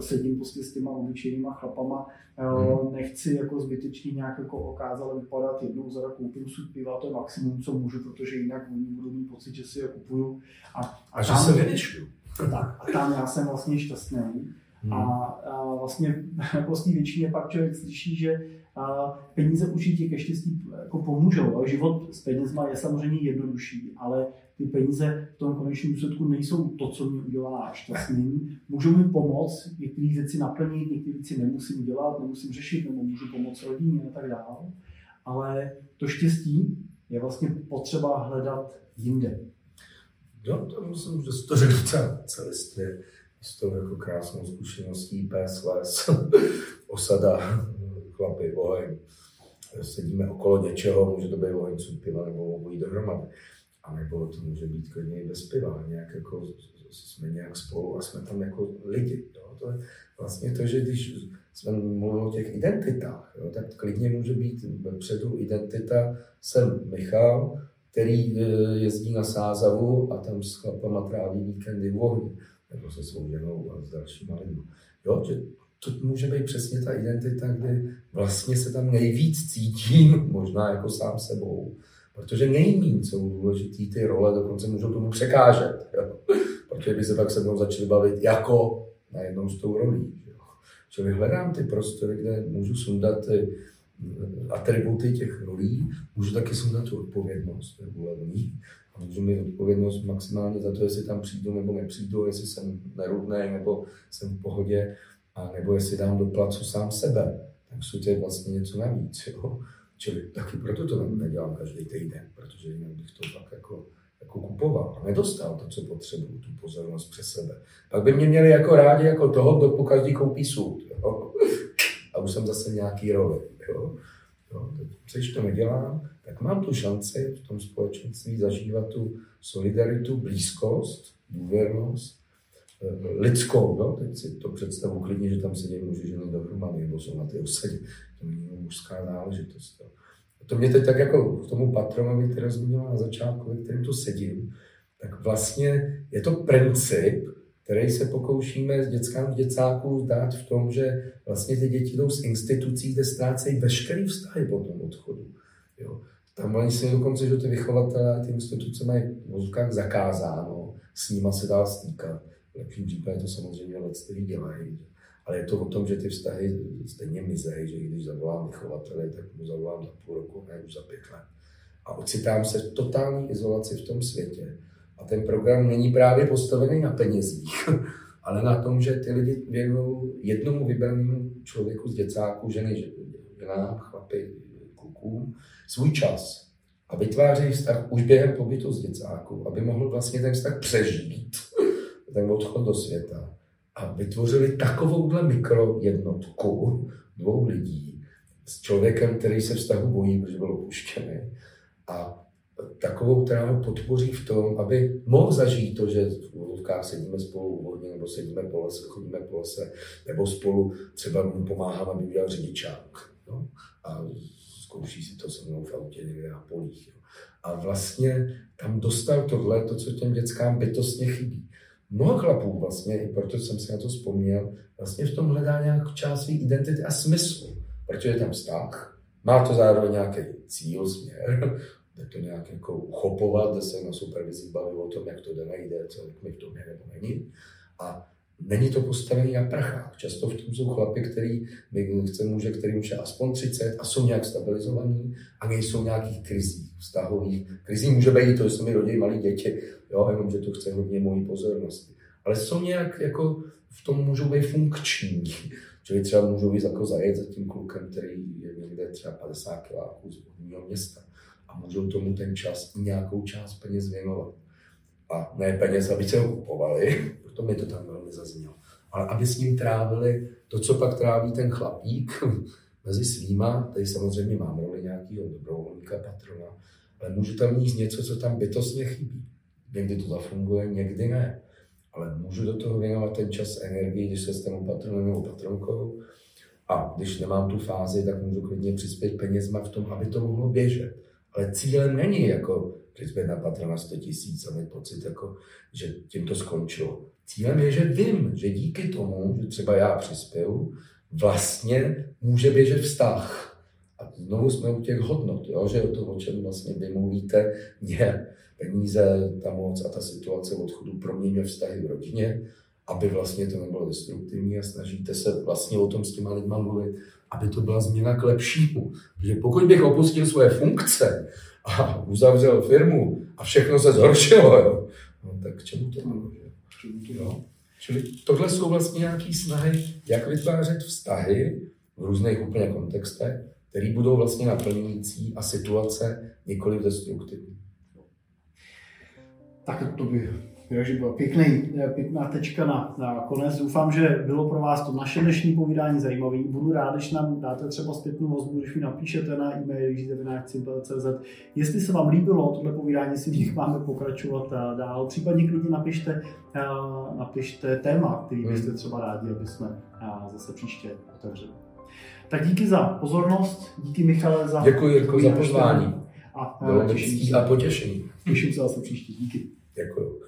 sedím prostě s těma obyčejnýma chlapama, hmm. nechci jako zbytečně nějak jako okázale vypadat jednou za rok koupím sud piva, to je maximum, co můžu, protože jinak oni budou mít pocit, že si je kupuju. A, a, a že se vyničuju. Tak, a tam já jsem vlastně šťastný. Hmm. A, a vlastně vlastně většině pak člověk slyší, že a peníze určitě ke štěstí jako pomůžou. A život s penězma je samozřejmě jednodušší, ale ty peníze v tom konečném důsledku nejsou to, co mě udělá šťastným. Můžou mi pomoct některé věci naplnit, některé věci nemusím dělat, nemusím řešit, nebo můžu pomoct rodině a tak dále. Ale to štěstí je vlastně potřeba hledat jinde. Jo, to musím, že to řekl docela celistvě. S tou jako krásnou zkušeností, pes, les, osada, chlapy, oheň. Sedíme okolo něčeho, může to být oheň, piva nebo obojí dohromady. A nebo to může být klidně i bez piva, nějak jako jsme nějak spolu a jsme tam jako lidi. Jo? To je vlastně to, že když jsme mluvili o těch identitách, jo, tak klidně může být vepředu identita, jsem Michal, který e, jezdí na Sázavu a tam s chlapama tráví víkendy v ohni, nebo se svou ženou a s dalšíma lidmi. Jo, že to může být přesně ta identita, kdy vlastně se tam nejvíc cítím, možná jako sám sebou, protože nejmín jsou důležitý ty role, dokonce můžou tomu překážet, jo? protože by se pak se mnou začali bavit jako najednou s tou rolí. Jo? Čili hledám ty prostory, kde můžu sundat ty eh, atributy těch rolí, můžu taky sundat tu odpovědnost, nebo levní, a můžu mít odpovědnost maximálně za to, jestli tam přijdu nebo nepřijdu, jestli jsem nerudný nebo jsem v pohodě, a nebo jestli dám do placu sám sebe. Tak to vlastně něco navíc. Jo? Čili taky proto to nedělám každý týden, protože jinak bych to tak jako, jako kupoval a nedostal to, co potřebuju, tu pozornost přes sebe. Pak by mě měli jako rádi jako toho, kdo po každý koupí sůd. Jo? Už jsem zase nějaký roli. Jo? Jo? Když to nedělám, tak mám tu šanci v tom společenství zažívat tu solidaritu, blízkost, důvěrnost, eh, lidskou. Jo? Teď si to představu klidně, že tam sedí muži, ženy dohromady, nebo jsou na té osadě to není mužská záležitost. Jo. To mě teď tak jako k tomu patronovi, který zmiňoval na začátku, ve kterém tu sedím, tak vlastně je to princip, který se pokoušíme s dětskám děcáků dát v tom, že vlastně ty děti jdou z institucí, kde ztrácejí veškerý vztahy po tom odchodu. Jo. Tam oni si dokonce, že ty vychovatelé ty instituce mají v vozkách zakázáno, s nima se dá stýkat. V lepším případě to samozřejmě let, dělají. Ale je to o tom, že ty vztahy stejně mizejí, že když zavolám vychovatele, tak mu zavolám za půl roku, ne už za pět let. A ocitám se v totální izolaci v tom světě. A ten program není právě postavený na penězích, ale na tom, že ty lidi věnují jednomu vybranému člověku z děcáku, ženy, ženám, chlapy, klukům, svůj čas. A vytvářejí vztah už během pobytu z děcáku, aby mohl vlastně ten vztah přežít, ten odchod do světa a vytvořili takovouhle mikrojednotku dvou lidí s člověkem, který se vztahu bojí, protože byl opuštěný. A takovou, která ho podpoří v tom, aby mohl zažít to, že v úvodkách sedíme spolu u vodně, nebo sedíme po lese, chodíme po lese, nebo spolu třeba mu pomáháme, aby udělal řidičák. No? A zkouší si to se mnou v autě někde na polích. Jo? A vlastně tam dostal tohle, to, co těm dětskám bytostně chybí mnoho chlapů vlastně, i proto jsem si na to vzpomněl, vlastně v tom hledá nějakou část své identity a smyslu, protože je tam vztah, má to zároveň nějaký cíl, směr, jde to nějak jako uchopovat, se na supervizí bavit o tom, jak to jde, nejde, co mi v tom je nebo není. A není to postavený na prachách. Často v tom jsou chlapy, který chce muže, který už je aspoň 30 a jsou nějak stabilizovaní a nejsou nějakých krizí vztahových. Krizí může být to, že se mi rodí malí děti, jo, jenom, že to chce hodně mojí pozornosti. Ale jsou nějak jako v tom můžou být funkční. Čili třeba můžou být jako zajet za tím klukem, který je někde třeba 50 kiláků z města. Můžou tomu ten čas nějakou část peněz věnovat. A ne peněz, aby se ho kupovali, proto mi to tam velmi zaznělo. Ale aby s ním trávili to, co pak tráví ten chlapík mezi svýma, tady samozřejmě mám roli nějakého dobrovolníka, patrona, ale můžu tam mít něco, co tam bytostně chybí. Někdy to zafunguje, někdy ne. Ale můžu do toho věnovat ten čas, energii, když se stanu patronem nebo patronkou. A když nemám tu fázi, tak můžu klidně přispět penězma v tom, aby to mohlo běžet. Ale cílem není jako přispět na patrona 100 tisíc a mít pocit, jako, že tím to skončilo. Cílem je, že vím, že díky tomu, že třeba já přispěju, vlastně může běžet vztah. A znovu jsme u těch hodnot, jo? že to, o čem vlastně vy mluvíte, je peníze, ta moc a ta situace odchodu proměňuje vztahy v rodině, aby vlastně to nebylo destruktivní a snažíte se vlastně o tom s těma lidma mluvit, aby to byla změna k lepšímu. Protože pokud bych opustil svoje funkce a uzavřel firmu a všechno se zhoršilo, jo, no, tak k čemu to bylo? Jo? Čili tohle jsou vlastně nějaké snahy, jak vytvářet vztahy v různých úplně kontextech, které budou vlastně naplňující a situace nikoli destruktivní. Tak to by takže byla pěkný, pěkná tečka na, na konec. Doufám, že bylo pro vás to naše dnešní povídání zajímavé. Budu rád, když nám dáte třeba zpětnou vazbu, když mi napíšete na e-mail jiřidevináčcimpel.cz. Jestli se vám líbilo tohle povídání, jestli v nich máme pokračovat dál, případně klidně napište, napište téma, který hmm. byste třeba rádi, aby jsme zase příště otevřeli. Tak díky za pozornost, díky Michale za Děkuji Jirko za pozvání. A, Bylo těším se. a potěšení. Těším se zase příště. Díky. Děkuji.